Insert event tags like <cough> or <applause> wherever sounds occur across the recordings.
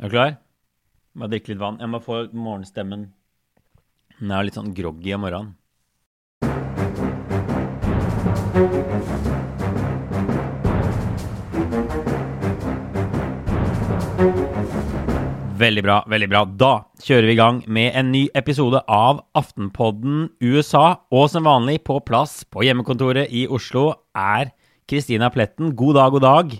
Er du klar? Må drikke litt vann. Jeg må få morgenstemmen. Den er litt sånn groggy om morgenen. Veldig bra, veldig bra. Da kjører vi i gang med en ny episode av Aftenpodden USA. Og som vanlig på plass på hjemmekontoret i Oslo er Kristina Pletten. God dag, god dag.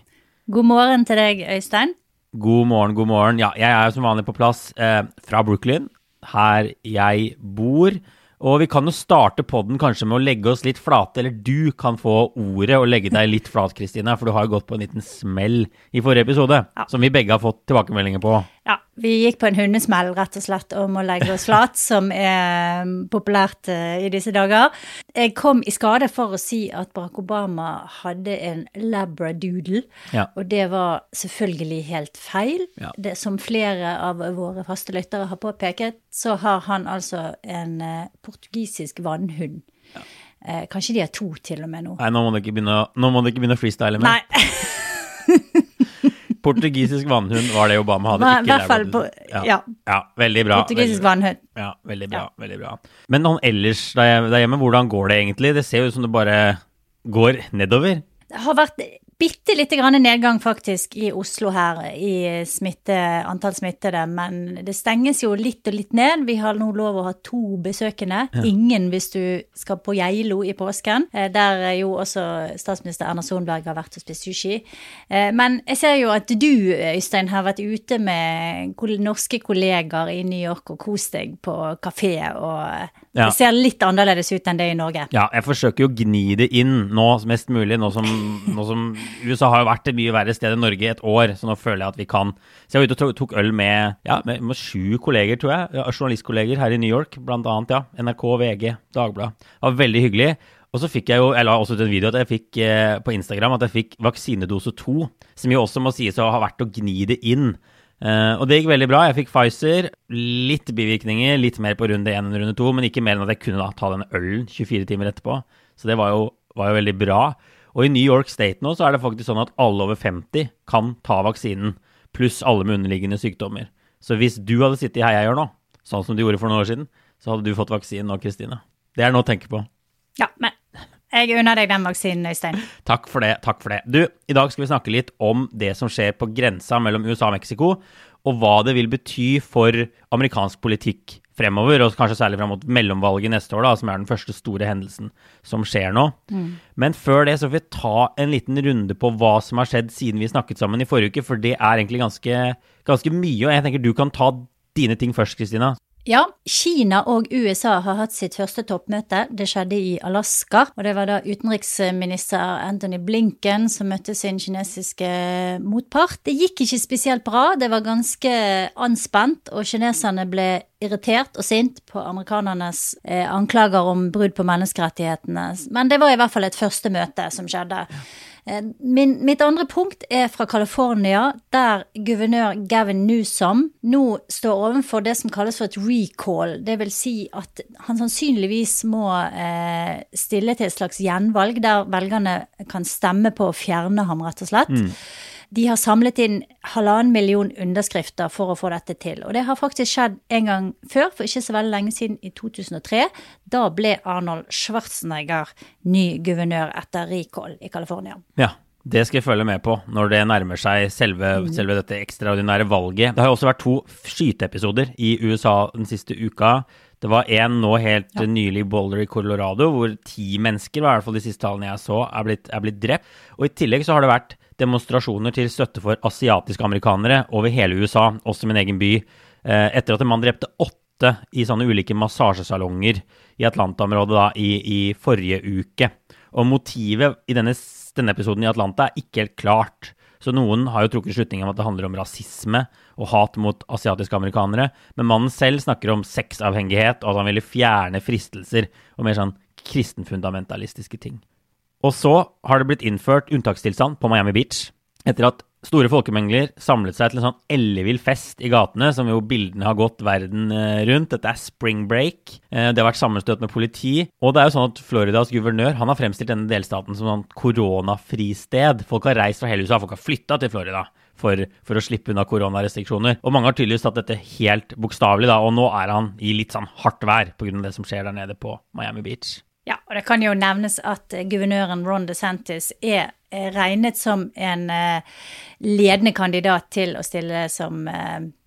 God morgen til deg, Øystein. God morgen, god morgen. Ja, jeg er som vanlig på plass eh, fra Brooklyn, her jeg bor. Og vi kan jo starte podden kanskje med å legge oss litt flate, eller du kan få ordet og legge deg litt flat, Kristine, for du har jo gått på en liten smell i forrige episode, Ja. som vi begge har fått tilbakemeldinger på. Ja, vi gikk på en hundesmell, rett og slett, om å legge oss flat, <laughs> som er mm, populært eh, i disse dager. Jeg kom i skade for å si at Barack Obama hadde en labradoodle, Ja. og det var selvfølgelig helt feil. Ja. Det, som flere av våre faste lyttere har påpeket, så har han altså en eh, portugisisk vannhund. Eh, kanskje de har to til og med nå. Nei, nå må du ikke begynne, å- nå må du ikke begynne å freestyle mer. Nei. <laughs> Portugisisk vannhund var det Obama hadde. Nei, ikke hvert fall på- ja. ja. ja, veldig bra. Portugisisk veldig vannhund. Ja, veldig bra. Ja. veldig bra. Men noen ellers der hjemme, hvordan går det egentlig? Det ser jo ut som det bare går nedover. Det har vært bitte lite grann nedgang faktisk i Oslo her i smitte, antall smittede, men det stenges jo litt og litt ned. Vi har nå lov å ha to besøkende. Ingen hvis du skal på Geilo i påsken, eh, der jo også statsminister Erna Solberg har vært og spist sushi. Eh, Men jeg ser jo at du, Øystein, har vært ute med norske kollegaer i New York og kost deg på kafé, og Ja. det ser litt annerledes ut enn det i Norge. Ja, jeg forsøker jo å gni det inn nå mest mulig, nå som, nå som USA har jo vært et mye verre sted enn Norge i et år, så nå føler jeg at vi kan Så jeg var ute og tok, øl med, ja, med, med sju kolleger, tror jeg, journalistkolleger her i New York, blant annet, ja. NRK, VG, Dagbladet. Det var veldig hyggelig. Og så fikk jeg jo, jeg la også ut en video at jeg fikk eh, på Instagram at jeg fikk vaksinedose to, som jo også må sies å ha vært å gni det inn. Eh, og det gikk veldig bra. Jeg fikk Pfizer. Litt bivirkninger, litt mer på runde én enn runde to, men ikke mer enn at jeg kunne da ta denne ølen 24 timer etterpå. Så det var jo, var jo veldig bra. Og i New York State nå så er det faktisk sånn at alle over 50 kan ta vaksinen, pluss alle med underliggende sykdommer. Så hvis du hadde sittet i Heiagjør nå, sånn som du gjorde for noen år siden, så hadde du fått vaksinen nå, Kristine. Det er noe å tenke på. Ja, men jeg unner deg den vaksinen, Øystein. Takk for det. takk for det. Du, I dag skal vi snakke litt om det som skjer på grensa mellom USA og Mexico, og hva det vil bety for amerikansk politikk fremover, og kanskje særlig fram mot mellomvalget neste år, da, som er den første store hendelsen som skjer nå. Men før det så får vi ta en liten runde på hva som har skjedd siden vi snakket sammen i forrige uke, for det er egentlig ganske, ganske mye, og jeg tenker du kan ta dine ting først, Kristina. Ja, Kina og USA har hatt sitt første toppmøte. Det skjedde i Alaska. Og det var da utenriksminister Anthony Blinken som møtte sin kinesiske motpart. Det gikk ikke spesielt bra. Det var ganske anspent, og kineserne ble irritert og sint på amerikanernes eh, anklager om brudd på menneskerettighetene. Men det var i hvert fall et første møte som skjedde. Eh, Min, mitt andre punkt er fra California, der guvernør Gavin Newsom nå står overfor det som kalles for et recall. Det vil si at han sannsynligvis må eh, stille til et slags gjenvalg, der velgerne kan stemme på å fjerne ham, rett og slett. De har samlet inn halvannen million underskrifter for å få dette til. Og det har faktisk skjedd en gang før, for ikke så veldig lenge siden, i 2003. Da ble Arnold Schwarzenegger ny guvernør etter recall i California. Ja, det skal jeg følge med på når det nærmer seg selve, selve dette ekstraordinære valget. Det har jo også vært to skyteepisoder i USA den siste uka. Det var en nå helt nylig i Boulder i Colorado, hvor ti mennesker, i hvert fall de siste tallene jeg så, er blitt, er blitt drept. Og i tillegg så har det vært demonstrasjoner til støtte for asiatiske amerikanere over hele USA, også min egen by, eh, etter at en mann drepte åtte i sånne ulike massasjesalonger i Atlanta-området i, i forrige uke. Og motivet i denne, denne episoden i Atlanta er ikke helt klart. Så noen har jo trukket slutningen om at det handler om rasisme og hat mot asiatiske amerikanere. Men mannen selv snakker om sexavhengighet og at han ville fjerne fristelser og mer sånn kristenfundamentalistiske ting. Og så har det blitt innført unntakstilstand på Miami Beach etter at store folkemengder samlet seg til en sånn ellevill fest i gatene, som jo bildene har gått verden eh, rundt. Dette er spring break. Eh, Det har vært sammenstøt med politi. Og det er jo sånn at Floridas guvernør han har fremstilt denne delstaten som sånn koronafristed. Folk har reist fra hele USA, folk har flytta til Florida for, for å slippe unna koronarestriksjoner. Og mange har tydeligvis tatt dette helt bokstavelig, da, og nå er han i litt sånn hardt vær pga. det som skjer der nede på Miami Beach. Ja, og det kan jo nevnes at guvernøren Ron DeSantis er regnet som en ledende kandidat til å stille som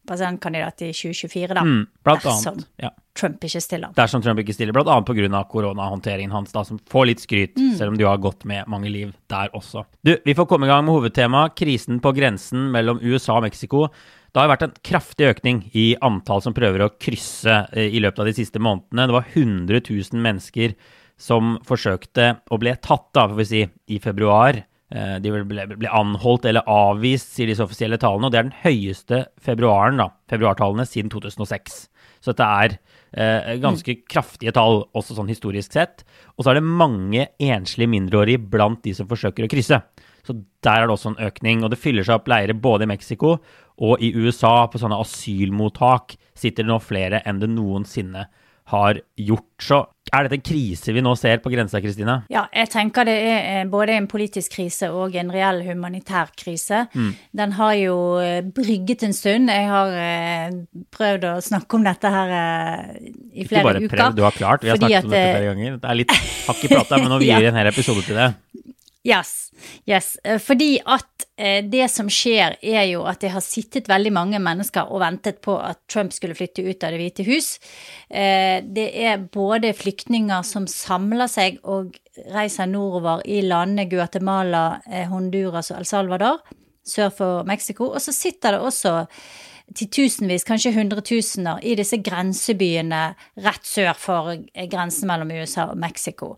presidentkandidat i 2024, da. Mm, blant annet. Ja. Trump ikke stiller. Dersom Trump ikke stiller, bl.a. pga. koronahåndteringen hans, da, som får litt skryt, mm. selv om du har gått med mange liv der også. Du, vi får komme i gang med hovedtemaet, krisen på grensen mellom USA og Mexico. Det har vært en kraftig økning i antall som prøver å krysse eh, i løpet av de siste månedene. Det var 100 000 mennesker som forsøkte å bli tatt, da, får vi si, i februar. Eh, de ble, ble, anholdt eller avvist, sier disse offisielle tallene. Og det er den høyeste februaren, da, februartallene siden 2006. Så dette er eh, ganske mm. kraftige tall, også sånn historisk sett. Og så er det mange enslige mindreårige blant de som forsøker å krysse. Så der er det også en økning. Og det fyller seg opp leirer både i Mexico og i USA. På sånne asylmottak sitter det nå flere enn det noensinne har gjort. Så er dette en krise vi nå ser på grensa, Kristina? Ja, jeg tenker det er eh, både en politisk krise og en reell humanitær krise. Mm. Den har jo eh, brygget en stund. Jeg har eh, prøvd å snakke om dette her i flere uker. Ikke bare prøvd, du har klart. Vi har snakket om dette flere ganger. Det er litt hakk i plata, men nå <laughs> gir vi ja. en hel episode til det. Yes. yes. Eh, fordi at eh, det som skjer, er jo at det har sittet veldig mange mennesker og ventet på at Trump skulle flytte ut av Det hvite hus. Eh, det er både flyktninger som samler seg og reiser nordover i landene Guatemala, Honduras og El Salvador, sør for Mexico. Og så sitter det også titusenvis, kanskje hundretusener, i disse grensebyene rett sør for grensen mellom USA og Mexico.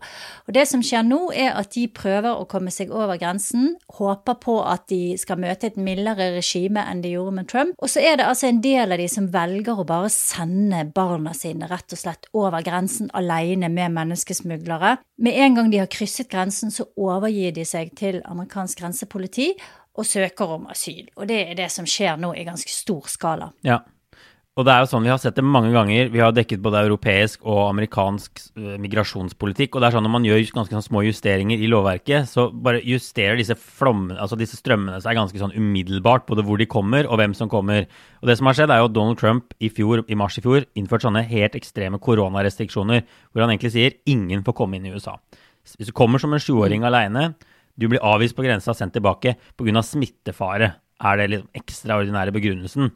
Og det som skjer nå, er at de prøver å komme seg over grensen, håper på at de skal møte et mildere regime enn de gjorde med Trump. Og så er det altså en del av de som velger å bare sende barna sine rett og slett over grensen alene med menneskesmuglere. Med en gang de har krysset grensen, så overgir de seg til amerikansk grensepoliti og søker om asyl. Og det er det som skjer nå i ganske stor skala. Ja. Og det er jo sånn, Vi har sett det mange ganger. Vi har dekket både europeisk og amerikansk uh, migrasjonspolitikk. og det er sånn Når man gjør ganske sånn små justeringer i lovverket, så bare justerer disse flommene, altså disse strømmene seg ganske sånn umiddelbart, både hvor de kommer og hvem som kommer. Og det som har skjedd, er jo at Donald Trump i, fjor, i mars i fjor innførte sånne helt ekstreme koronarestriksjoner, hvor han egentlig sier ingen får komme inn i USA. Hvis du kommer som en sjuåring mm. aleine, du blir avvist på grensa og sendt tilbake pga. smittefare, er det liksom ekstraordinære begrunnelsen.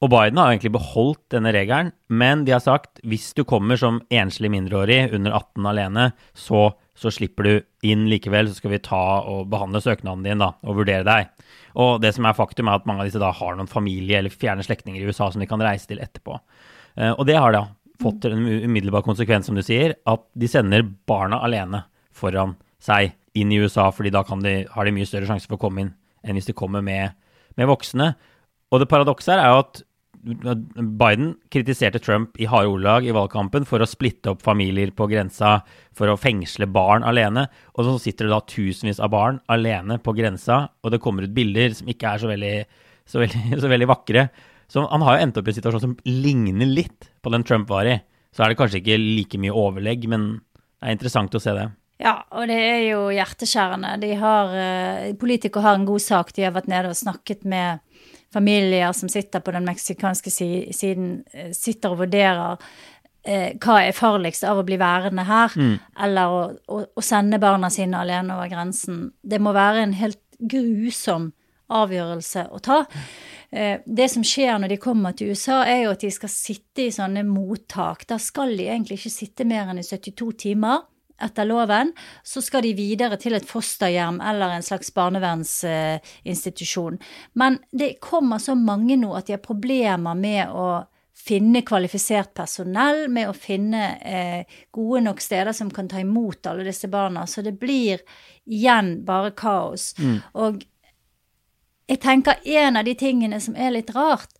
Og Biden har egentlig beholdt denne regelen, men de har sagt hvis du kommer som enslig mindreårig under 18 alene, så, så, slipper du inn likevel. Så skal vi ta og behandle søknaden din da, og vurdere deg. Og det som er faktum, er at mange av disse da har noen familie eller fjerne slektninger i USA som de kan reise til etterpå. Eh, og det har da fått en umiddelbar konsekvens, som du sier, at de sender barna alene foran seg inn i USA, fordi da de, har de mye større sjanse for å komme inn enn hvis de kommer med, med voksne. Og det paradokset her er jo at Biden kritiserte Trump i harde ordelag i valgkampen for å splitte opp familier på grensa, for å fengsle barn alene. Og så sitter det da tusenvis av barn alene på grensa, og det kommer ut bilder som ikke er så veldig, så veldig, <laughs> så veldig vakre. Så han har jo endt opp i en situasjon som ligner litt på den Trump var i. Så er det kanskje ikke like mye overlegg, men det er interessant å se det. Ja, og det er jo hjerteskjærende. De har, eh, politikere har en god sak. De har vært nede og snakket med familier som sitter på den meksikanske siden, eh, sitter og vurderer eh, hva er farligst av å bli værende her, mm. eller å, å, å, sende barna sine alene over grensen. Det må være en helt grusom avgjørelse å ta. Eh, det som skjer når de kommer til USA, er jo at de skal sitte i sånne mottak. Da skal de egentlig ikke sitte mer enn i 72 timer etter loven, så skal de videre til et fosterhjem eller en slags barnevernsinstitusjon. Men det kommer så mange nå at de har problemer med å finne kvalifisert personell, med å finne eh, gode nok steder som kan ta imot alle disse barna. Så det blir igjen bare kaos. Mm. Og jeg tenker en av de tingene som er litt rart,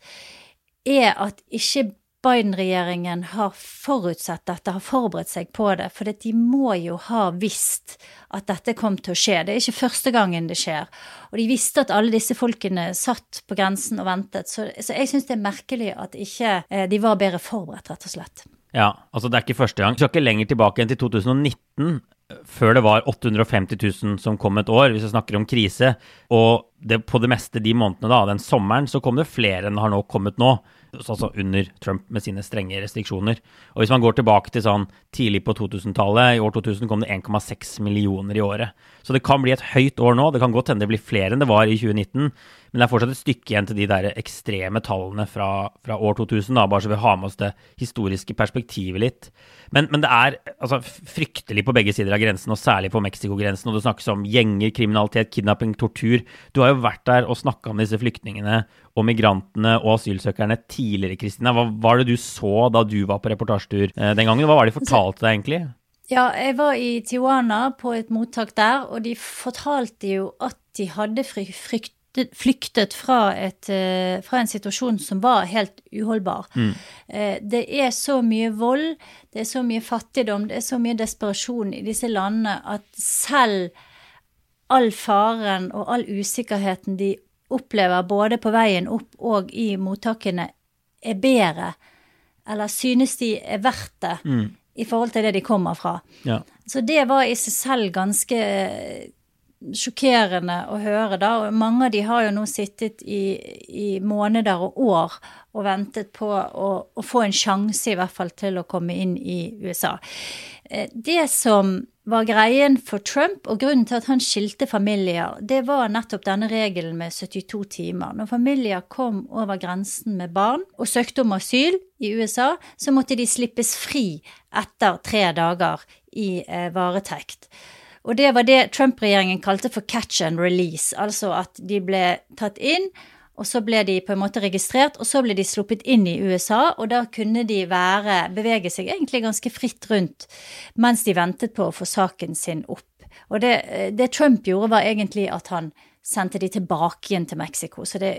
er at ikke Biden-regjeringen har forutsett dette, har forberedt seg på det. For de må jo ha visst at dette kom til å skje. Det er ikke første gangen det skjer. Og de visste at alle disse folkene satt på grensen og ventet. Så, så jeg syns det er merkelig at ikke eh, de var bedre forberedt, rett og slett. Ja, altså det er ikke første gang. Vi skal ikke lenger tilbake enn til 2019 før det var 850 000 som kom et år, hvis vi snakker om krise. Og det, på det meste de månedene, da, den sommeren, så kom det flere enn har nå kommet nå. Altså under Trump med sine strenge restriksjoner. Og hvis man går tilbake til sånn tidlig på 2000-tallet, i år 2000 kom det 1,6 millioner i året. Så det kan bli et høyt år nå. Det kan godt hende det blir flere enn det var i 2019. Men det er fortsatt et stykke igjen til de der ekstreme tallene fra, fra år 2000, da, bare så vi har med oss det historiske perspektivet litt. Men, men det er altså, fryktelig på begge sider av grensen, og særlig på Mexicogrensen. Og det snakkes om gjenger, kriminalitet, kidnapping, tortur. Du har jo vært der og snakka med disse flyktningene og migrantene og asylsøkerne tidligere, Kristina. Hva var det du så da du var på reportasjetur eh, den gangen? Hva var det de fortalte deg egentlig? Ja, jeg var i Tijuana på et mottak der, og de fortalte jo at de hadde frykt flyktet fra, et, eh, fra, en situasjon som var helt uholdbar. Mm. Eh, det er så mye vold, det er så mye fattigdom, det er så mye desperasjon i disse landene at selv all faren og all usikkerheten de opplever både på veien opp og i mottakene, er bedre. Eller synes de er verdt det mm. i forhold til det de kommer fra. Ja. Så det var i seg selv ganske sjokkerende å høre, da. Og mange av de har jo nå sittet i, i måneder og år og ventet på å, å, få en sjanse, i hvert fall, til å komme inn i USA. Eh, det som var greien for Trump, og grunnen til at han skilte familier, det var nettopp denne regelen med 72 timer. Når familier kom over grensen med barn og søkte om asyl i USA, så måtte de slippes fri etter tre dager i eh, varetekt. Og det var det Trump-regjeringen kalte for catch and release, altså at de ble tatt inn, og så ble de på en måte registrert, og så ble de sluppet inn i USA, og da kunne de være, bevege seg egentlig ganske fritt rundt mens de ventet på å få saken sin opp. Og det, det Trump gjorde, var egentlig at han sendte de tilbake igjen til Mexico. Så det,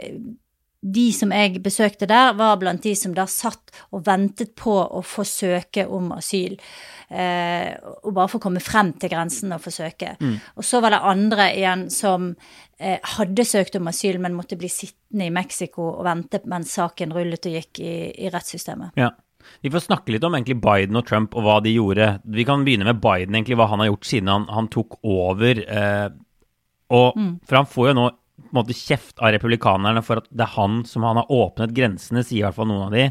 de som jeg besøkte der, var blant de som da satt og ventet på å få søke om asyl eh, og bare få komme frem til grensen og få søke. Mm. Og så var det andre igjen som eh, hadde søkt om asyl, men måtte bli sittende i Mexico og vente mens saken rullet og gikk i, i rettssystemet. Ja. Vi får snakke litt om egentlig Biden og Trump og hva de gjorde. Vi kan begynne med Biden, egentlig, hva han har gjort siden han, han tok over. Eh, og, mm. For han får jo nå på en måte kjeft av republikanerne for at det er han som han har åpnet grensene, sier i hvert fall noen av de.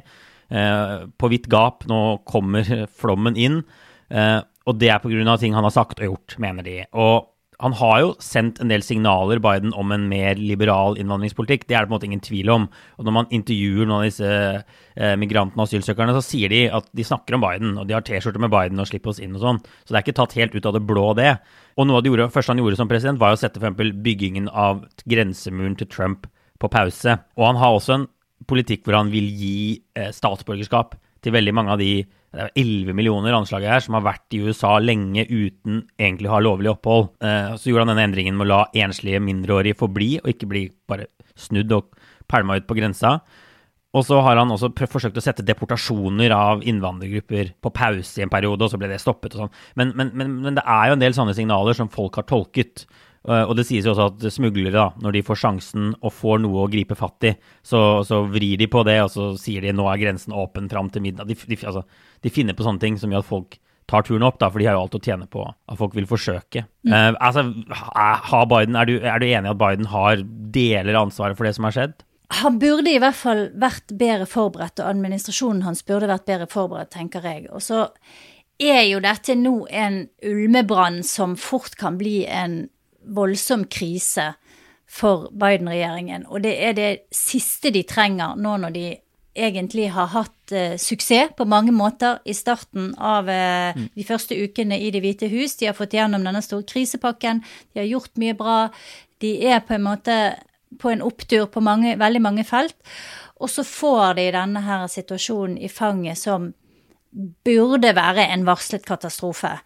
Eh, på vidt gap. Nå kommer flommen inn. Eh, og det er pga. ting han har sagt og gjort, mener de. Og han har jo sendt en del signaler, Biden, om en mer liberal innvandringspolitikk. Det er det på en måte ingen tvil om. Og når man intervjuer noen av disse eh, migrantene og asylsøkerne, så sier de at de snakker om Biden, og de har T-skjorte med Biden og slipper oss inn og sånn. Så det er ikke tatt helt ut av det blå, det. Og noe av det gjorde, første han gjorde som president, var å sette f.eks. byggingen av grensemuren til Trump på pause. Og han har også en politikk hvor han vil gi eh, statsborgerskap til veldig mange av de det er 11 millioner anslaget her som har vært i USA lenge uten egentlig å ha lovlig opphold. Eh, så gjorde han denne endringen med å la enslige mindreårige forbli, og ikke bli bare snudd og pælma ut på grensa. Og så har han også forsøkt å sette deportasjoner av innvandrergrupper på pause i en periode, og så ble det stoppet og sånn. Men, men, men, men, det er jo en del sånne signaler som folk har tolket. Eh, og det sies jo også at smuglere, da, når de får sjansen og får noe å gripe fatt i, så, så vrir de på det, og så sier de nå er grensen åpen fram til middag. De, de, altså, de, finner på sånne ting som gjør at folk tar turen opp, da, for de har jo alt å tjene på at folk vil forsøke. Mm. Uh, altså, Biden, er, du, er du enig i at Biden har deler av ansvaret for det som har skjedd? Han burde i hvert fall vært bedre forberedt, og administrasjonen hans burde vært bedre forberedt, tenker jeg. Og så er jo dette nå en ulmebrann som fort kan bli en voldsom krise for Biden-regjeringen. Og det er det siste de trenger nå når de egentlig har hatt eh, suksess på mange måter i starten av eh, mm. de første ukene i Det hvite hus. De har fått gjennom denne store krisepakken, de har gjort mye bra. De er på en måte på en opptur på mange, veldig mange felt. Og så får de denne her situasjonen i fanget som burde være en varslet katastrofe.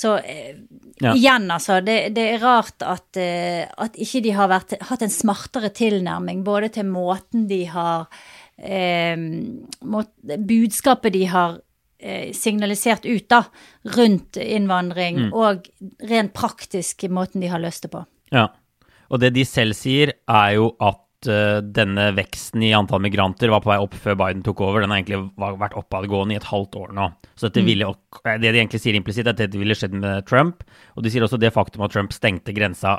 Så eh, ja. igjen, altså. Det, det er rart at, eh, at, ikke de har vært, hatt en smartere tilnærming både til måten de har eh, måt, Budskapet de har eh, signalisert ut da, rundt innvandring, mm. og rent praktisk måten de har løst det på. Ja. Og det de selv sier, er jo at denne veksten i antall migranter var på vei opp før Biden tok over. Den har egentlig vært oppadgående i et halvt år nå. Så mm. ville, det de egentlig sier implisitt, er at dette ville skjedd med Trump. Og de sier også det faktum at Trump stengte grensa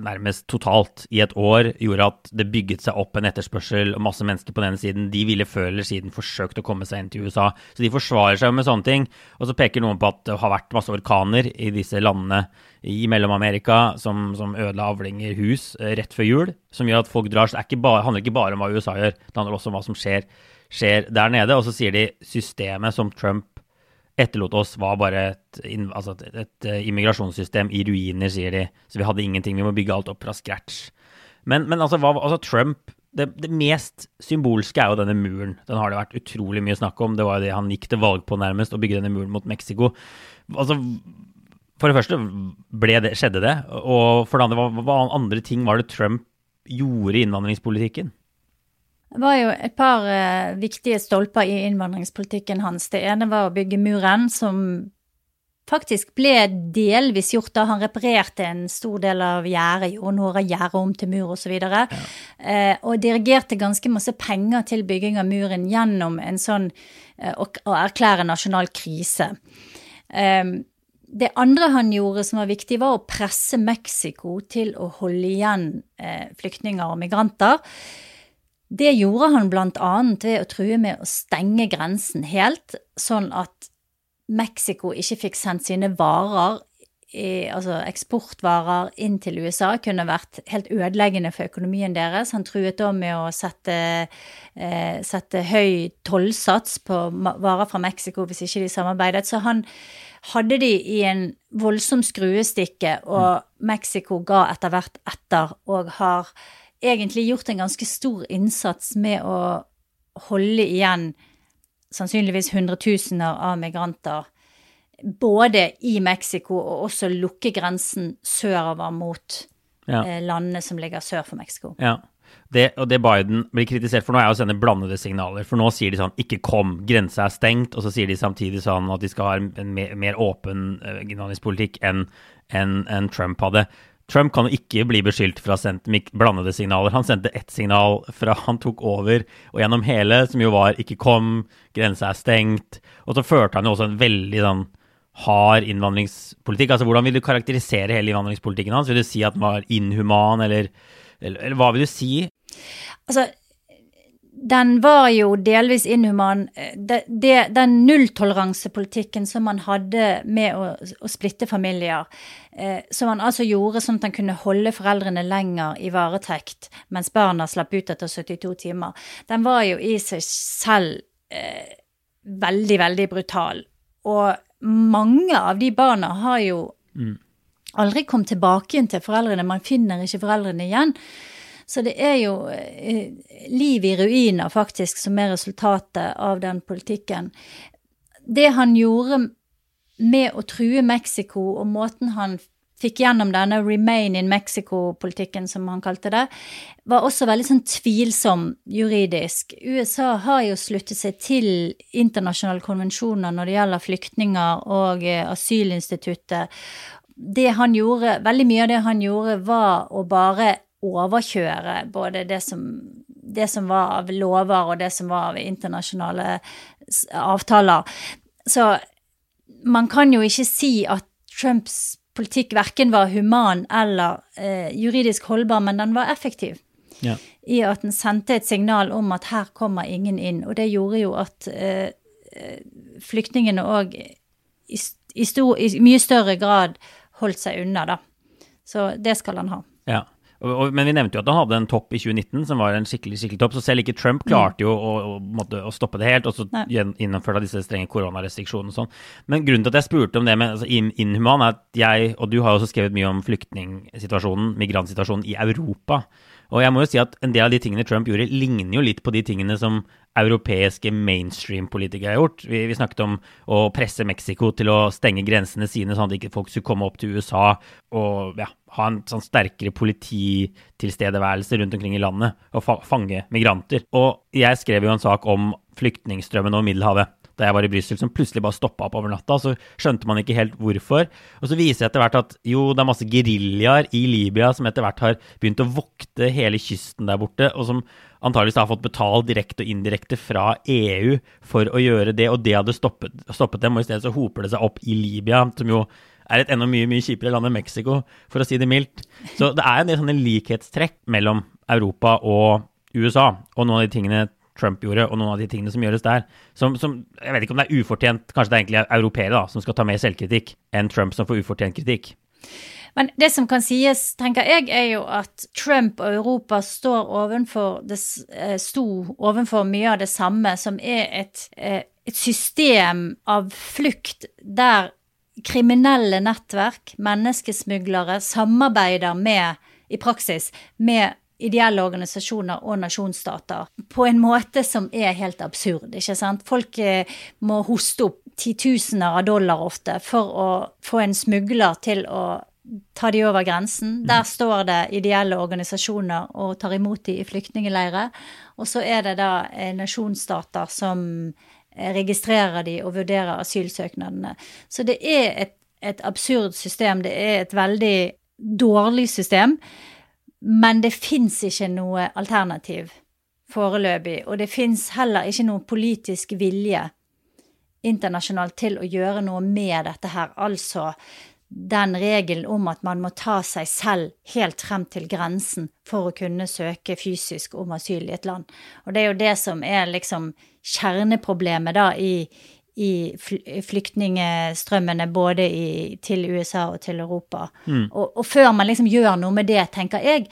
nærmest totalt i et år, gjorde at det bygget seg opp en etterspørsel og masse mennesker på den ene siden. De ville før eller siden forsøkt å komme seg inn til USA. Så de forsvarer seg med sånne ting. Og så peker noen på at det har vært masse orkaner i disse landene i Mellom-Amerika som, som ødela avlinger hus eh, rett før jul, som gjør at folk drar. Så det handler ikke bare om hva USA gjør, det handler også om hva som skjer, skjer der nede. Og så sier de systemet som Trump etterlot oss, var bare et, altså et, et, eh, immigrasjonssystem i ruiner, sier de. Så vi hadde ingenting, vi må bygge alt opp fra scratch. Men, men altså, hva, altså, Trump det, det, mest symbolske er jo denne muren. Den har det vært utrolig mye snakk om. Det var jo det han gikk til valg på, nærmest, å bygge denne muren mot Mexico. Altså, for det første det, skjedde det, og for det andre, hva, hva, andre ting var det Trump gjorde i innvandringspolitikken? Det var jo et par uh, viktige stolper i innvandringspolitikken hans. Det ene var å bygge muren, som faktisk ble delvis gjort da han reparerte en stor del av gjerdet, gjorde noe av gjerdet om til mur osv. Og, ja. uh, og dirigerte ganske masse penger til bygging av muren gjennom en sånn uh, å, å, erklære nasjonal krise. Um, det andre han gjorde som var viktig, var å presse Mexico til å holde igjen eh, flyktninger og migranter. Det gjorde han bl.a. ved å true med å stenge grensen helt, sånn at Mexico ikke fikk sendt sine varer, altså eksportvarer, inn til USA. Kunne vært helt ødeleggende for økonomien deres. Han truet da med å sette, eh, sette høy tollsats på varer fra Mexico hvis ikke de samarbeidet. Så han hadde de i en voldsom skruestikke, og Mexico ga etter hvert etter, og har egentlig gjort en ganske stor innsats med å holde igjen sannsynligvis hundretusener av migranter. Både i Mexico og også lukke grensen sørover mot ja. Eh, landene som ligger sør for Mexico. Ja. Det, og det Biden blir kritisert for nå, er å sende blandede signaler. For nå sier de sånn 'ikke kom, grensa er stengt', og så sier de samtidig sånn at de skal ha en mer, mer åpen uh, innvandringspolitikk enn en, en Trump hadde. Trump kan jo ikke bli beskyldt for å ha sendt blandede signaler. Han sendte ett signal fra han tok over og gjennom hele, som jo var 'ikke kom, grensa er stengt'. Og så førte han jo også en veldig sånn hard innvandringspolitikk. Altså Hvordan vil du karakterisere hele innvandringspolitikken hans? Vil du si at den var inhuman, eller, eller, eller hva vil du si? Altså, den var jo delvis inhuman. Det, det, den nulltoleransepolitikken som man hadde med å, å splitte familier, eh, som man altså gjorde sånn at man kunne holde foreldrene lenger i varetekt mens barna slapp ut etter 72 timer, den var jo i seg selv eh, veldig, veldig brutal. Og mange av de barna har jo mm. aldri kommet tilbake igjen til foreldrene. Man finner ikke foreldrene igjen. Så det er jo eh, liv i ruiner, faktisk, som er resultatet av den politikken. Det han gjorde med å true Mexico, og måten han fikk gjennom denne Remain in Mexico-politikken, som han kalte det, var også veldig sånn tvilsom juridisk. USA har jo sluttet seg til internasjonale konvensjoner når det gjelder flyktninger og eh, asylinstituttet. Det han gjorde, Veldig mye av det han gjorde, var å bare overkjøre både det som, det som var av lover og det som var av internasjonale avtaler. Så man kan jo ikke si at Trumps politikk verken var human eller eh, juridisk holdbar, men den var effektiv. Ja. I at den sendte et signal om at her kommer ingen inn. Og det gjorde jo at eh, flyktningene òg i, i, i, mye større grad holdt seg unna, da. Så det skal han ha. Ja. Men vi nevnte jo at han hadde en topp i 2019 som var en skikkelig skikkelig topp, så selv ikke Trump klarte jo å, å, å, å stoppe det helt, og så innførte disse strenge koronarestriksjonene og sånn. Men grunnen til at jeg spurte om det med altså, inhuman, er at jeg, og du har jo også skrevet mye om flyktningsituasjonen, migrantsituasjonen i Europa. Og jeg må jo si at en del av de tingene Trump gjorde, ligner jo litt på de tingene som europeiske mainstream-politikere har gjort. Vi, vi, snakket om å presse Mexico til å stenge grensene sine, sånn at ikke folk skulle komme opp til USA og ja, ha en sånn sterkere polititilstedeværelse rundt omkring i landet og fa fange migranter. Og jeg skrev jo en sak om flyktningstrømmen over Middelhavet da jeg var i Brussel, som plutselig bare stoppa opp over natta. Så skjønte man ikke helt hvorfor. Og så viser etter hvert at jo, det er masse geriljaer i Libya som etter hvert har begynt å vokte hele kysten der borte, og som antageligvis har fått betalt direkte og indirekte fra EU for å gjøre det, og det hadde stoppet, stoppet dem. Og i stedet så hoper det seg opp i Libya, som jo er et enda mye mye kjipere land enn Mexico, for å si det mildt. Så det er en del sånne likhetstrekk mellom Europa og USA, og noen av de tingene Trump gjorde, og noen av de tingene som gjøres der. Som, som, jeg vet ikke om det er ufortjent, kanskje det er egentlig europeere da, som skal ta mer selvkritikk, enn Trump som får ufortjent kritikk. Men det som kan sies, tenker jeg, er jo at Trump og Europa står ovenfor, det, eh, sto ovenfor mye av det samme, som er et, eh, et system av flukt der kriminelle nettverk, menneskesmuglere, samarbeider med, i praksis, med ideelle organisasjoner og nasjonsstater på en måte som er helt absurd. ikke sant? Folk eh, må hoste opp titusener av dollar ofte for å få en smugler til å ta de over grensen. Mm. Der står det ideelle organisasjoner og tar imot de i flyktningleirer. Og så er det da eh, nasjonsstater som eh, registrerer de og vurderer asylsøknadene. Så det er et, et absurd system. Det er et veldig dårlig system. Men det fins ikke noe alternativ foreløpig. Og det fins heller ikke noe politisk vilje internasjonalt til å gjøre noe med dette her. Altså den regelen om at man må ta seg selv helt frem til grensen for å kunne søke fysisk om asyl i et land. Og det er jo det som er liksom kjerneproblemet da i, i flyktningstrømmene både i, til USA og til Europa. Mm. Og, og, før man liksom gjør noe med det, tenker jeg,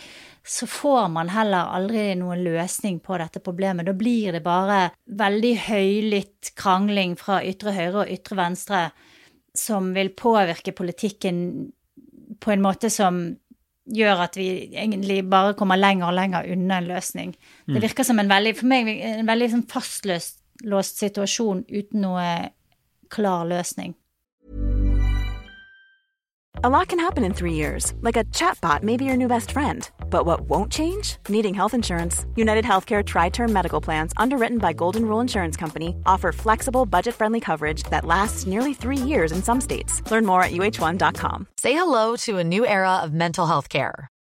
så får man heller aldri noen løsning på dette problemet. Da blir det bare veldig høylytt krangling fra ytre høyre og ytre venstre som vil påvirke politikken på en måte som gjør at vi egentlig bare kommer lenger og lenger unna en løsning. Mm. Det virker som en veldig, for meg, en veldig sånn fastløst låst situasjon uten noe klar løsning. A lot can happen in three years, like a chatbot may be your new best friend. But what won't change? Needing health insurance. United Healthcare Tri Term Medical Plans, underwritten by Golden Rule Insurance Company, offer flexible, budget friendly coverage that lasts nearly three years in some states. Learn more at uh1.com. Say hello to a new era of mental health care.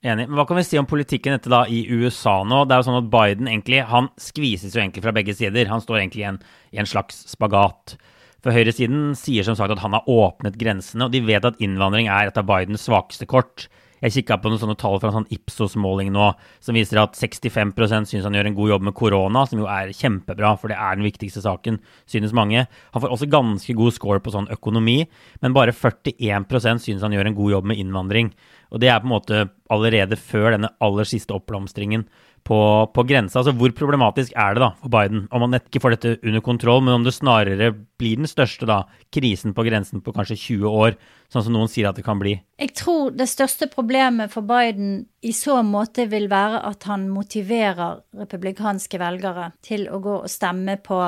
Enig. Men hva kan vi si om politikken dette da i USA nå? Det er jo sånn at Biden egentlig, han skvises jo egentlig fra begge sider. Han står egentlig i en, i en slags spagat. For høyresiden sier som sagt at han har åpnet grensene, og de vet at innvandring er et av Bidens svakeste kort. Jeg kikka på noen sånne tall fra en sånn Ipsos-måling nå som viser at 65% syns han gjør en god jobb med korona, som jo er kjempebra, for det er den viktigste saken, synes mange. Han får også ganske god score på sånn økonomi, men bare 41% syns han gjør en god jobb med innvandring. Og det er på en måte allerede før denne aller siste oppblomstringen på, på grensa. Altså hvor problematisk er det da for Biden om han ikke får dette under kontroll, men om det snarere blir den største da, krisen på grensen på kanskje 20 år, sånn som noen sier at det kan bli? Jeg tror det største problemet for Biden i så måte vil være at han motiverer republikanske velgere til å gå og stemme på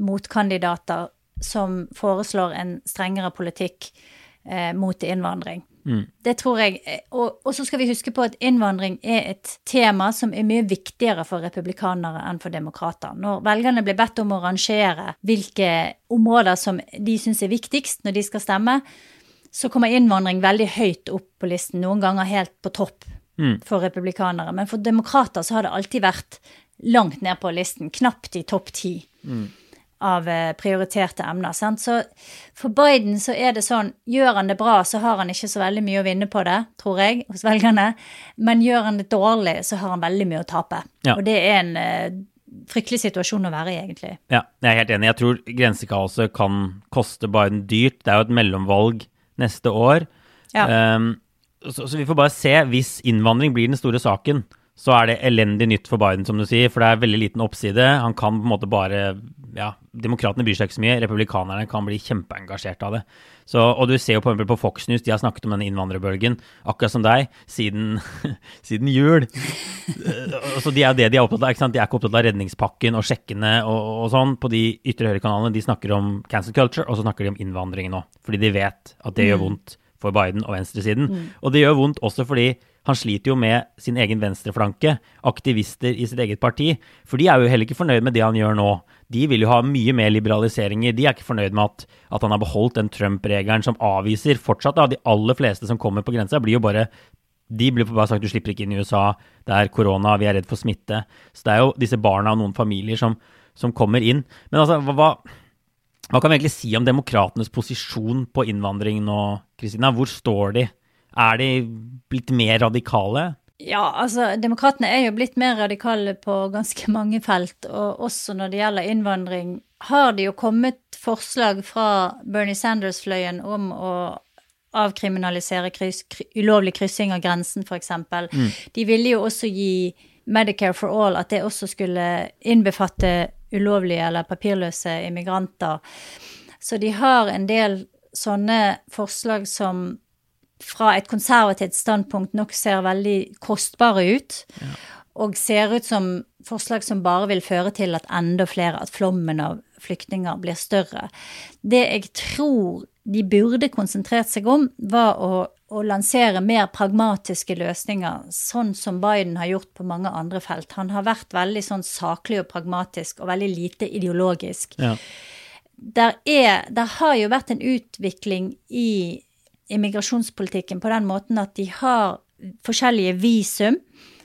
motkandidater som foreslår en strengere politikk eh, mot innvandring. Mm. Det tror jeg. Og, og, så skal vi huske på at innvandring er et tema som er mye viktigere for republikanere enn for demokrater. Når velgerne blir bedt om å rangere hvilke områder som de syns er viktigst når de skal stemme, så kommer innvandring veldig høyt opp på listen, noen ganger helt på topp mm. for republikanere. Men for demokrater så har det alltid vært langt ned på listen, knapt i topp ti. Mm. Av eh, prioriterte emner. Sant? Så for Biden så er det sånn Gjør han det bra, så har han ikke så veldig mye å vinne på det, tror jeg, hos velgerne. Men gjør han det dårlig, så har han veldig mye å tape. Ja. Og det er en uh, fryktelig situasjon å være i, egentlig. Ja, jeg er helt enig. Jeg tror grensekaoset kan koste Biden dyrt. Det er jo et mellomvalg neste år. Ja. Um, så, så vi får bare se. Hvis innvandring blir den store saken, så er det elendig nytt for Biden, som du sier, for det er veldig liten oppside. Han kan på en måte bare Ja, demokratene bryr seg ikke så mye. Republikanerne kan bli kjempeengasjert av det. Så, og du ser jo på, på Fox News, de har snakket om denne innvandrerbølgen, akkurat som deg, siden, <laughs> siden jul. så de er det de er opptatt av. ikke sant? De er ikke opptatt av redningspakken og sjekkene og, og sånn på de ytre høyre-kanalene. De snakker om cancel culture, og så snakker de om innvandring nå. Fordi de vet at det gjør vondt for Biden og venstresiden. Og det gjør vondt også fordi han sliter jo med sin egen venstreflanke, aktivister i sitt eget parti. For de er jo heller ikke fornøyd med det han gjør nå. De vil jo ha mye mer liberaliseringer. De er ikke fornøyd med at, at han har beholdt den Trump-regelen som avviser fortsatt. Da, de aller fleste som kommer på grensa, blir jo bare de blir bare sagt du slipper ikke inn i USA, det er korona, vi er redd for smitte. Så det er jo disse barna og noen familier som, som kommer inn. Men altså, hva, hva kan vi egentlig si om demokratenes posisjon på innvandring nå, Kristina? Hvor står de? Er de blitt mer radikale? Ja, altså, demokratene er jo blitt mer radikale på ganske mange felt, og også når det gjelder innvandring, har det jo kommet forslag fra Bernie Sanders-fløyen om å avkriminalisere kryss, kry, ulovlig kryssing av grensen, f.eks. Mm. De ville jo også gi Medicare for all, at det også skulle innbefatte ulovlige eller papirløse immigranter. Så de har en del sånne forslag som fra et konservativt standpunkt nok ser veldig kostbare ut. Ja. Og ser ut som forslag som bare vil føre til at enda flere, at flommen av flyktninger blir større. Det jeg tror de burde konsentrert seg om, var å, å, lansere mer pragmatiske løsninger, sånn som Biden har gjort på mange andre felt. Han har vært veldig sånn saklig og pragmatisk og veldig lite ideologisk. Ja. Der, er, der har jo vært en utvikling i immigrasjonspolitikken på den måten at de har forskjellige visum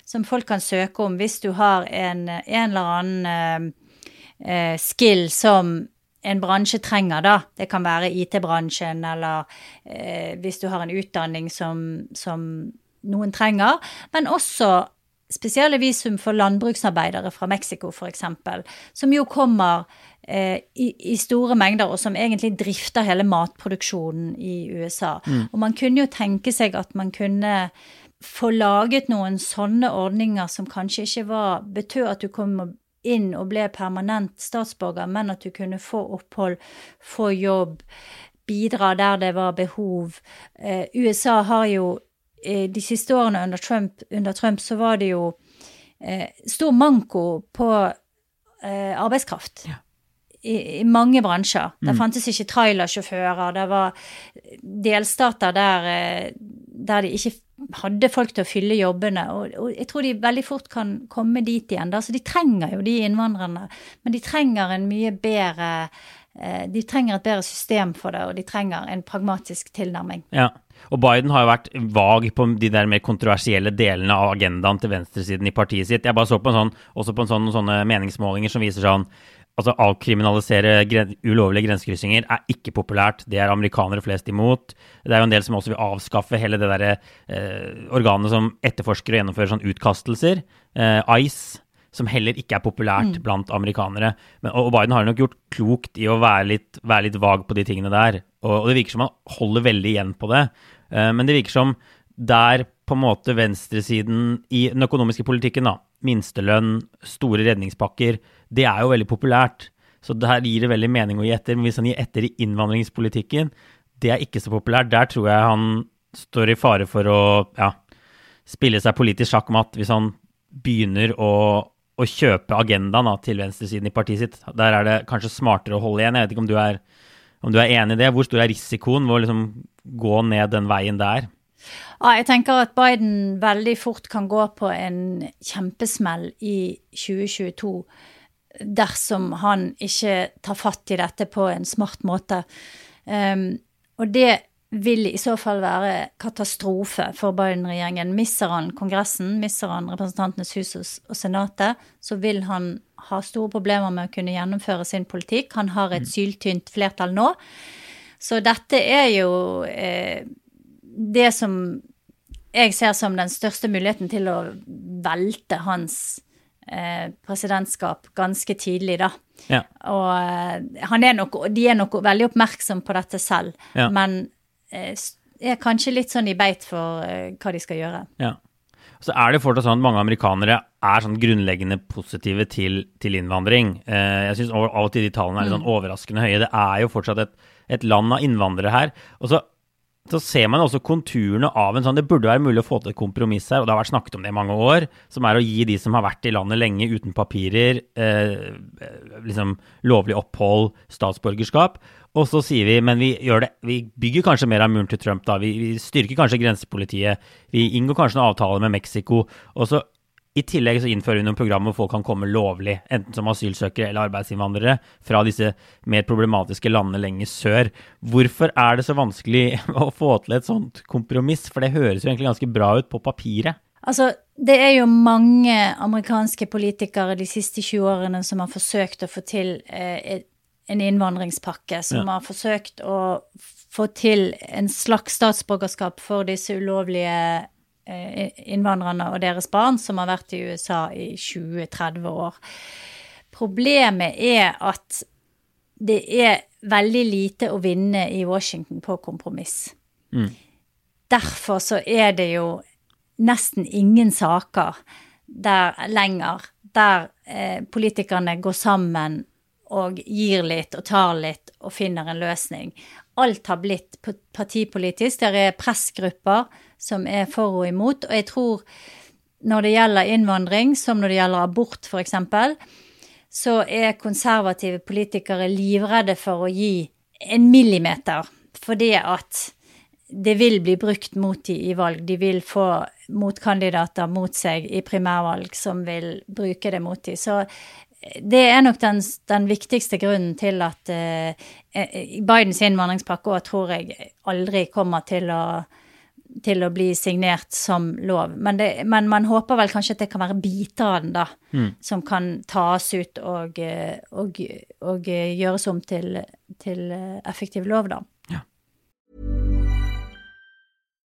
som folk kan søke om hvis du har en, en eller annen eh, eh skill som en bransje trenger, da. Det kan være IT-bransjen, eller eh, hvis du har en utdanning som, som, noen trenger. Men også spesielle visum for landbruksarbeidere fra Mexico, f.eks., som jo kommer i, i, store mengder, og som egentlig drifter hele matproduksjonen i USA. Mm. Og man kunne jo tenke seg at man kunne få laget noen sånne ordninger som kanskje ikke var betød at du kom inn og ble permanent statsborger, men at du kunne få opphold, få jobb, bidra der det var behov. Eh, USA har jo eh, de siste årene under Trump, under Trump så var det jo eh, stor manko på eh, arbeidskraft. Ja. I, I, mange bransjer. Mm. Det fantes ikke trailersjåfører. Det var delstater der, eh, der de ikke hadde folk til å fylle jobbene. Og, og, jeg tror de veldig fort kan komme dit igjen. Da. Så de trenger jo de innvandrerne. Men de trenger en mye bedre eh, De trenger et bedre system for det, og de trenger en pragmatisk tilnærming. Ja, og Biden har jo vært vag på de der mer kontroversielle delene av agendaen til venstresiden i partiet sitt. Jeg bare så på en sånn, også på en sånn, sånne meningsmålinger som viser sånn altså avkriminalisere gren ulovlige grensekryssinger er ikke populært. Det er amerikanere flest imot. Det er jo en del som også vil avskaffe hele det derre eh, organet som etterforsker og gjennomfører sånn utkastelser. Eh, ICE, som heller ikke er populært mm. blant amerikanere. Men, og Biden har nok gjort klokt i å være litt, være litt vag på de tingene der. Og, og, det virker som han holder veldig igjen på det. Eh, men det virker som der på en måte venstresiden i den økonomiske politikken, da, minstelønn, store redningspakker, det er jo veldig populært. Så det her gir det veldig mening å gi etter. Men hvis han gir etter i innvandringspolitikken, det er ikke så populært. Der tror jeg han står i fare for å ja, spille seg politisk sjakkmatt hvis han begynner å, å kjøpe agendaen da, til venstresiden i partiet sitt. Der er det kanskje smartere å holde igjen. Jeg vet ikke om du er, om du er enig i det. Hvor stor er risikoen ved å liksom gå ned den veien der? Ja, jeg tenker at Biden veldig fort kan gå på en kjempesmell i 2022 dersom han ikke tar fatt i dette på en smart måte. Um, og det vil i så fall være katastrofe for Biden-regjeringen. Misser han Kongressen, misser han Representantenes hus og Senatet, så vil han ha store problemer med å kunne gjennomføre sin politikk. Han har et syltynt flertall nå. Så dette er jo eh, det som jeg ser som den største muligheten til å velte hans presidentskap ganske tidlig, da. Ja. Og eh, han er nok, de er nok veldig oppmerksom på dette selv, Ja. men eh, er kanskje litt sånn i beit for eh, hva de skal gjøre. Ja. Så er det fortsatt sånn at mange amerikanere er sånn grunnleggende positive til, til innvandring. Eh, jeg syns av og til de tallene er litt sånn overraskende høye. Det er jo fortsatt et, et land av innvandrere her. Og så, så ser man også konturene av en sånn Det burde være mulig å få til et kompromiss her, og det har vært snakket om det i mange år, som er å gi de som har vært i landet lenge uten papirer, eh, liksom lovlig opphold, statsborgerskap. Og så sier vi, men vi gjør det, vi bygger kanskje mer av muren til Trump da, vi, vi styrker kanskje grensepolitiet, vi inngår kanskje noen avtaler med Mexico, og så i tillegg så innfører vi noen programmer hvor folk kan komme lovlig, enten som asylsøkere eller arbeidsinnvandrere, fra disse mer problematiske landene lenger sør. Hvorfor er det så vanskelig <laughs> å få til et sånt kompromiss? For det høres jo egentlig ganske bra ut på papiret. Altså, det er jo mange amerikanske politikere de siste 20 årene som har forsøkt å få til eh, en innvandringspakke, som Ja. har forsøkt å få til en slags statsborgerskap for disse ulovlige innvandrerne og deres barn som har vært i USA i 20-30 år. Problemet er at det er veldig lite å vinne i Washington på kompromiss. Derfor så er det jo nesten ingen saker der lenger der eh, politikerne går sammen og gir litt og tar litt og finner en løsning. Alt har blitt partipolitisk. Der er pressgrupper som er for og imot. Og jeg tror når det gjelder innvandring, som når det gjelder abort f.eks., så er konservative politikere livredde for å gi en millimeter, fordi at det vil bli brukt mot de i valg. De vil få motkandidater mot seg i primærvalg som vil bruke det mot de. Så det er nok den, den viktigste grunnen til at eh, eh, Bidens innvandringspakke òg tror jeg aldri kommer til å til å bli signert som lov. Men, det, men man håper vel kanskje at det kan være biter av den, da, som kan tas ut og, eh, og, og eh, gjøres om til, til effektiv lov, da.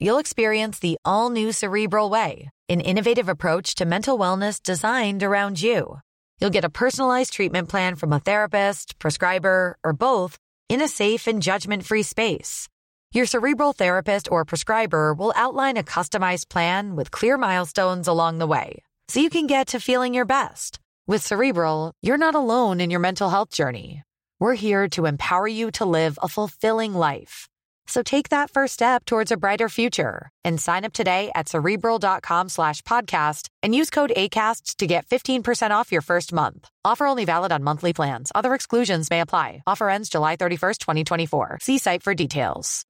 You'll experience the all new Cerebral Way, an innovative approach to mental wellness designed around you. You'll get a personalized treatment plan from a therapist, prescriber, or both in a safe and judgment free space. Your cerebral therapist or prescriber will outline a customized plan with clear milestones along the way so you can get to feeling your best. With Cerebral, you're not alone in your mental health journey. We're here to empower you to live a fulfilling life. So take that first step towards a brighter future and sign up today at cerebral.com slash podcast and use code ACAST to get 15% off your first month. Offer only valid on monthly plans. Other exclusions may apply. Offer ends July 31st, 2024. See site for details.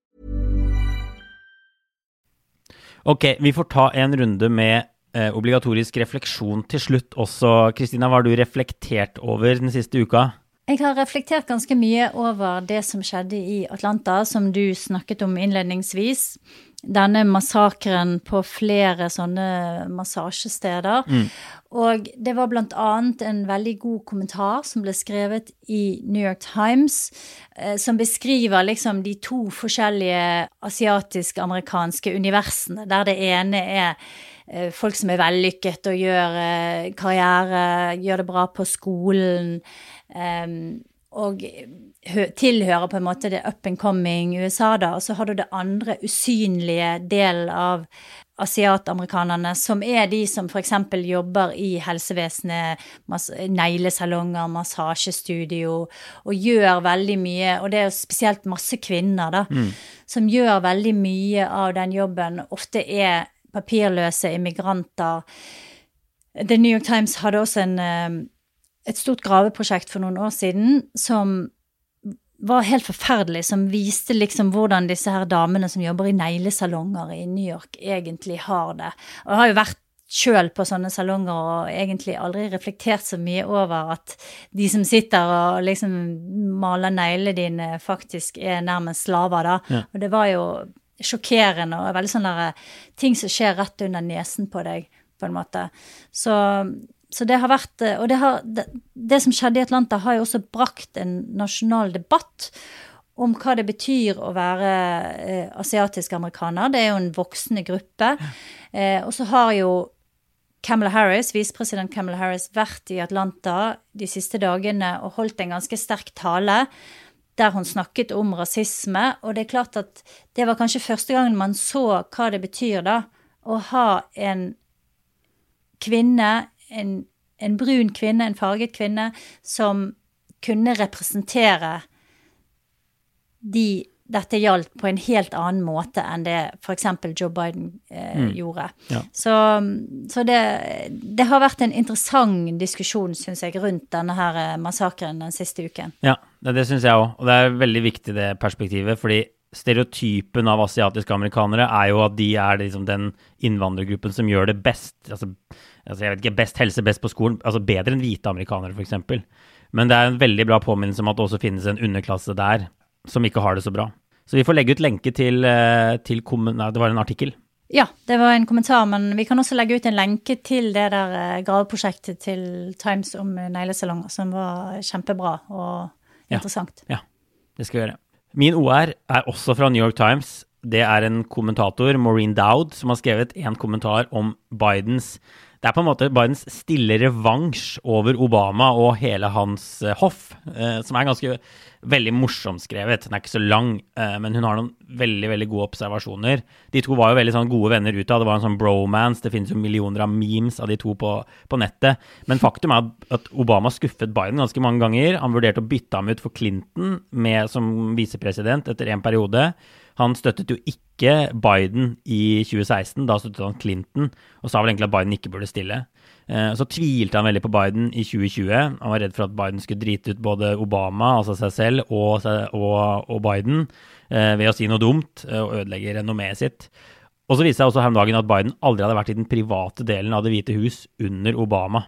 Ok, vi får ta en runde med eh, obligatorisk refleksjon til slutt også. Kristina, hva har du reflektert over den siste uka? Jeg har reflektert ganske mye over det som skjedde i Atlanta, som du snakket om innledningsvis. Denne massakren på flere sånne massasjesteder. Og det var blant annet en veldig god kommentar som ble skrevet i New York Times, eh, som beskriver liksom de to forskjellige asiatisk-amerikanske universene, der det ene er folk som er vellykket og gjør eh, karriere, gjør det bra på skolen, eh, og tilhører på en måte det up and coming USA, da. Og så har du det andre usynlige delen av asiatamerikanerne, som er de som f.eks. jobber i helsevesenet, neglesalonger, massasjestudio, og gjør veldig mye, og det er jo spesielt masse kvinner, da, som gjør veldig mye av den jobben, ofte er papirløse immigranter. The New York Times hadde også en, eh, et stort graveprosjekt for noen år siden som var helt forferdelig, som viste liksom hvordan disse her damene som jobber i neglesalonger i New York, egentlig har det. Og jeg har jo vært sjøl på sånne salonger og egentlig aldri reflektert så mye over at de som sitter og liksom maler neglene dine, faktisk er nærmest slaver, da. Ja. Og det var jo sjokkerende og veldig sånn der ting som skjer rett under nesen på deg, på en måte. Så, så det har vært Og det, har, det, det som skjedde i Atlanta, har jo også brakt en nasjonal debatt om hva det betyr å være eh, asiatisk amerikaner. Det er jo en voksende gruppe. Eh, og så har jo Kamala Harris, visepresident Kamala Harris, vært i Atlanta de siste dagene og holdt en ganske sterk tale der hun snakket om rasisme. Og det er klart at det var kanskje første gangen man så hva det betyr, da, å ha en kvinne, en, en brun kvinne, en farget kvinne, som kunne representere de dette gjaldt på en helt annen måte enn det f.eks. Joe Biden eh, gjorde. Ja. Så, så det, det har vært en interessant diskusjon, syns jeg, rundt denne her eh, massakren den siste uken. Ja, det, det syns jeg òg. Og det er veldig viktig det perspektivet. fordi stereotypen av asiatiske amerikanere er jo at de er liksom den innvandrergruppen som gjør det best. Altså, altså jeg vet ikke, best helse, best på skolen. Altså bedre enn hvite amerikanere, f.eks. Men det er en veldig bra påminnelse om at det også finnes en underklasse der som ikke har det så bra. Så vi får legge ut lenke til, eh, til. Nei, det var en artikkel. Ja, det var en kommentar, men vi kan også legge ut en lenke til det der eh, graveprosjektet til Times om neglesalonger, som var kjempebra og Ja. interessant. Ja, det skal vi gjøre. Min OR er også fra New York Times. Det er en kommentator, Maureen Dowd, som har skrevet en kommentar om Bidens Det er på en måte Bidens stille revansj over Obama og hele hans eh, hoff, eh, som er ganske veldig morsomt skrevet. Den er ikke så lang, eh, men hun har noen veldig veldig gode observasjoner. De to var jo veldig sånn gode venner utad. Det var en sånn bromance. Det finnes jo millioner av memes av de to på, på nettet. Men faktum er at- Obama skuffet Biden ganske mange ganger. Han vurderte å bytte ham ut for Clinton med, som visepresident etter en periode. Han støttet jo ikke Biden i 2016, da støttet han Clinton, og sa vel egentlig at Biden ikke burde stille. Eh, Så tvilte han veldig på Biden i 2020. Han var redd for at Biden skulle drite ut både Obama, altså seg selv, og, og, og Biden eh, ved å si noe dumt eh, og ødelegge renommeet sitt. Og så viste det seg også her om dagen at Biden aldri hadde vært i den private delen av Det hvite hus under Obama.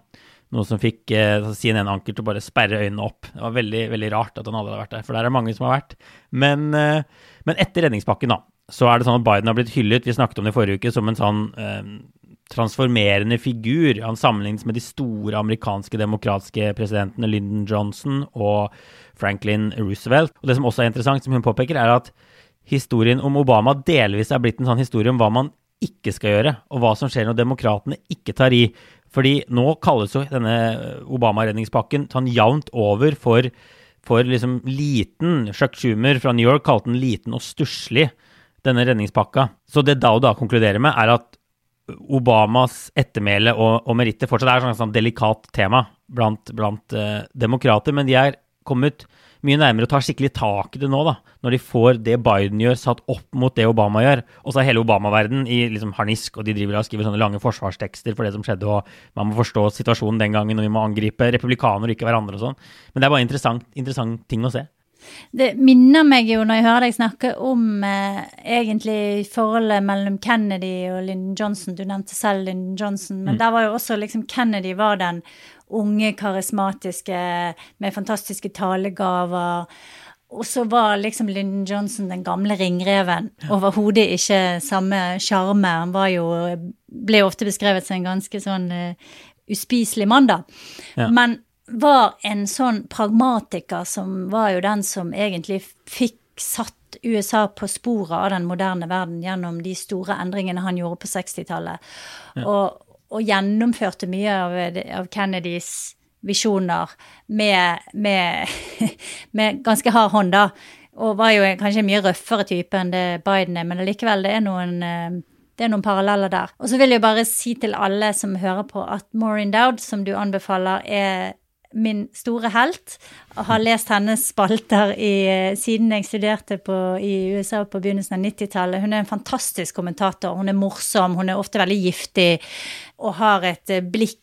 Noe som fikk eh, ene anker til å bare sperre øynene opp. Det var veldig veldig rart at han aldri hadde vært der, for der er mange som har vært. Men, eh, men etter redningspakken, da, så er det sånn at Biden har blitt hyllet, vi snakket om det i forrige uke, som en sånn eh, transformerende figur. Han sammenlignes med de store amerikanske demokratiske presidentene Lyndon Johnson og Franklin Roosevelt. Og det som også er interessant, som hun påpeker, er at historien om Obama delvis er blitt en sånn historie om hva man ikke skal gjøre, og hva som skjer når demokratene ikke tar i. Fordi nå kalles jo denne Obama-redningspakken sånn jevnt over for, for liksom liten. Chuck Schumer fra New York kalte den liten og stusslig, denne redningspakka. Så det Dow da konkluderer med, er at Obamas ettermæle og, og meritter fortsatt er et sånn, sånn delikat tema blant, blant uh, demokrater, men de er kommet mye nærmere å ta skikkelig tak i det nå, da, når de får det Biden gjør, satt opp mot det Obama gjør. Og så er hele Obama-verden i liksom harnisk, og de driver og skriver sånne lange forsvarstekster for det som skjedde, og man må forstå situasjonen den gangen, og vi må angripe republikanere og ikke hverandre og sånn. Men det er bare interessant, interessant ting å se. Det minner meg jo, når jeg hører deg snakke om eh, egentlig forholdet mellom Kennedy og Lyndon Johnson. Du nevnte selv Lyndon Johnson, men der var jo også liksom Kennedy var den unge, karismatiske med fantastiske talegaver. Og så var liksom Lyndon Johnson den gamle ringreven. Overhodet ikke samme sjarme. Han var jo Ble ofte beskrevet som en ganske sånn uh, uspiselig mann, da. Ja. Men var en sånn pragmatiker som var jo den som egentlig fikk satt USA på sporet av den moderne verden gjennom de store endringene han gjorde på 60-tallet. Og, og gjennomførte mye av, av Kennedys visjoner med, med, <laughs> med ganske hard hånd, da. Og var jo kanskje en mye røffere type enn det Biden er, men allikevel, det er noen eh, det er noen paralleller der. Og så vil jeg bare si til alle som hører på, at Maureen Dowd, som du anbefaler, er min store helt. Og har lest hennes spalter i, siden jeg studerte på, i USA på begynnelsen av 90-tallet. Hun er en fantastisk kommentator. Hun er morsom, hun er ofte veldig giftig og har et eh, blikk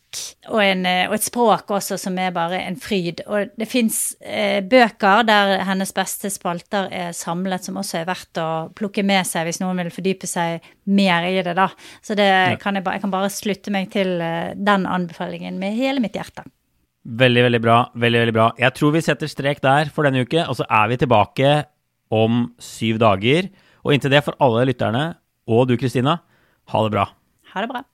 og, en, eh, og et språk også som er bare en fryd. Og det fins eh, bøker der hennes beste spalter er samlet, som også er verdt å plukke med seg hvis noen vil fordype seg mer i det, da. Så det ja. kan jeg, bare, jeg kan bare slutte meg til eh, den anbefalingen med hele mitt hjerte. Veldig, veldig bra. Veldig, veldig bra. Jeg tror vi setter strek der for denne uke, og så er vi tilbake om syv dager. Og inntil det, for alle lytterne og du, Kristina, ha det bra. Ha det bra.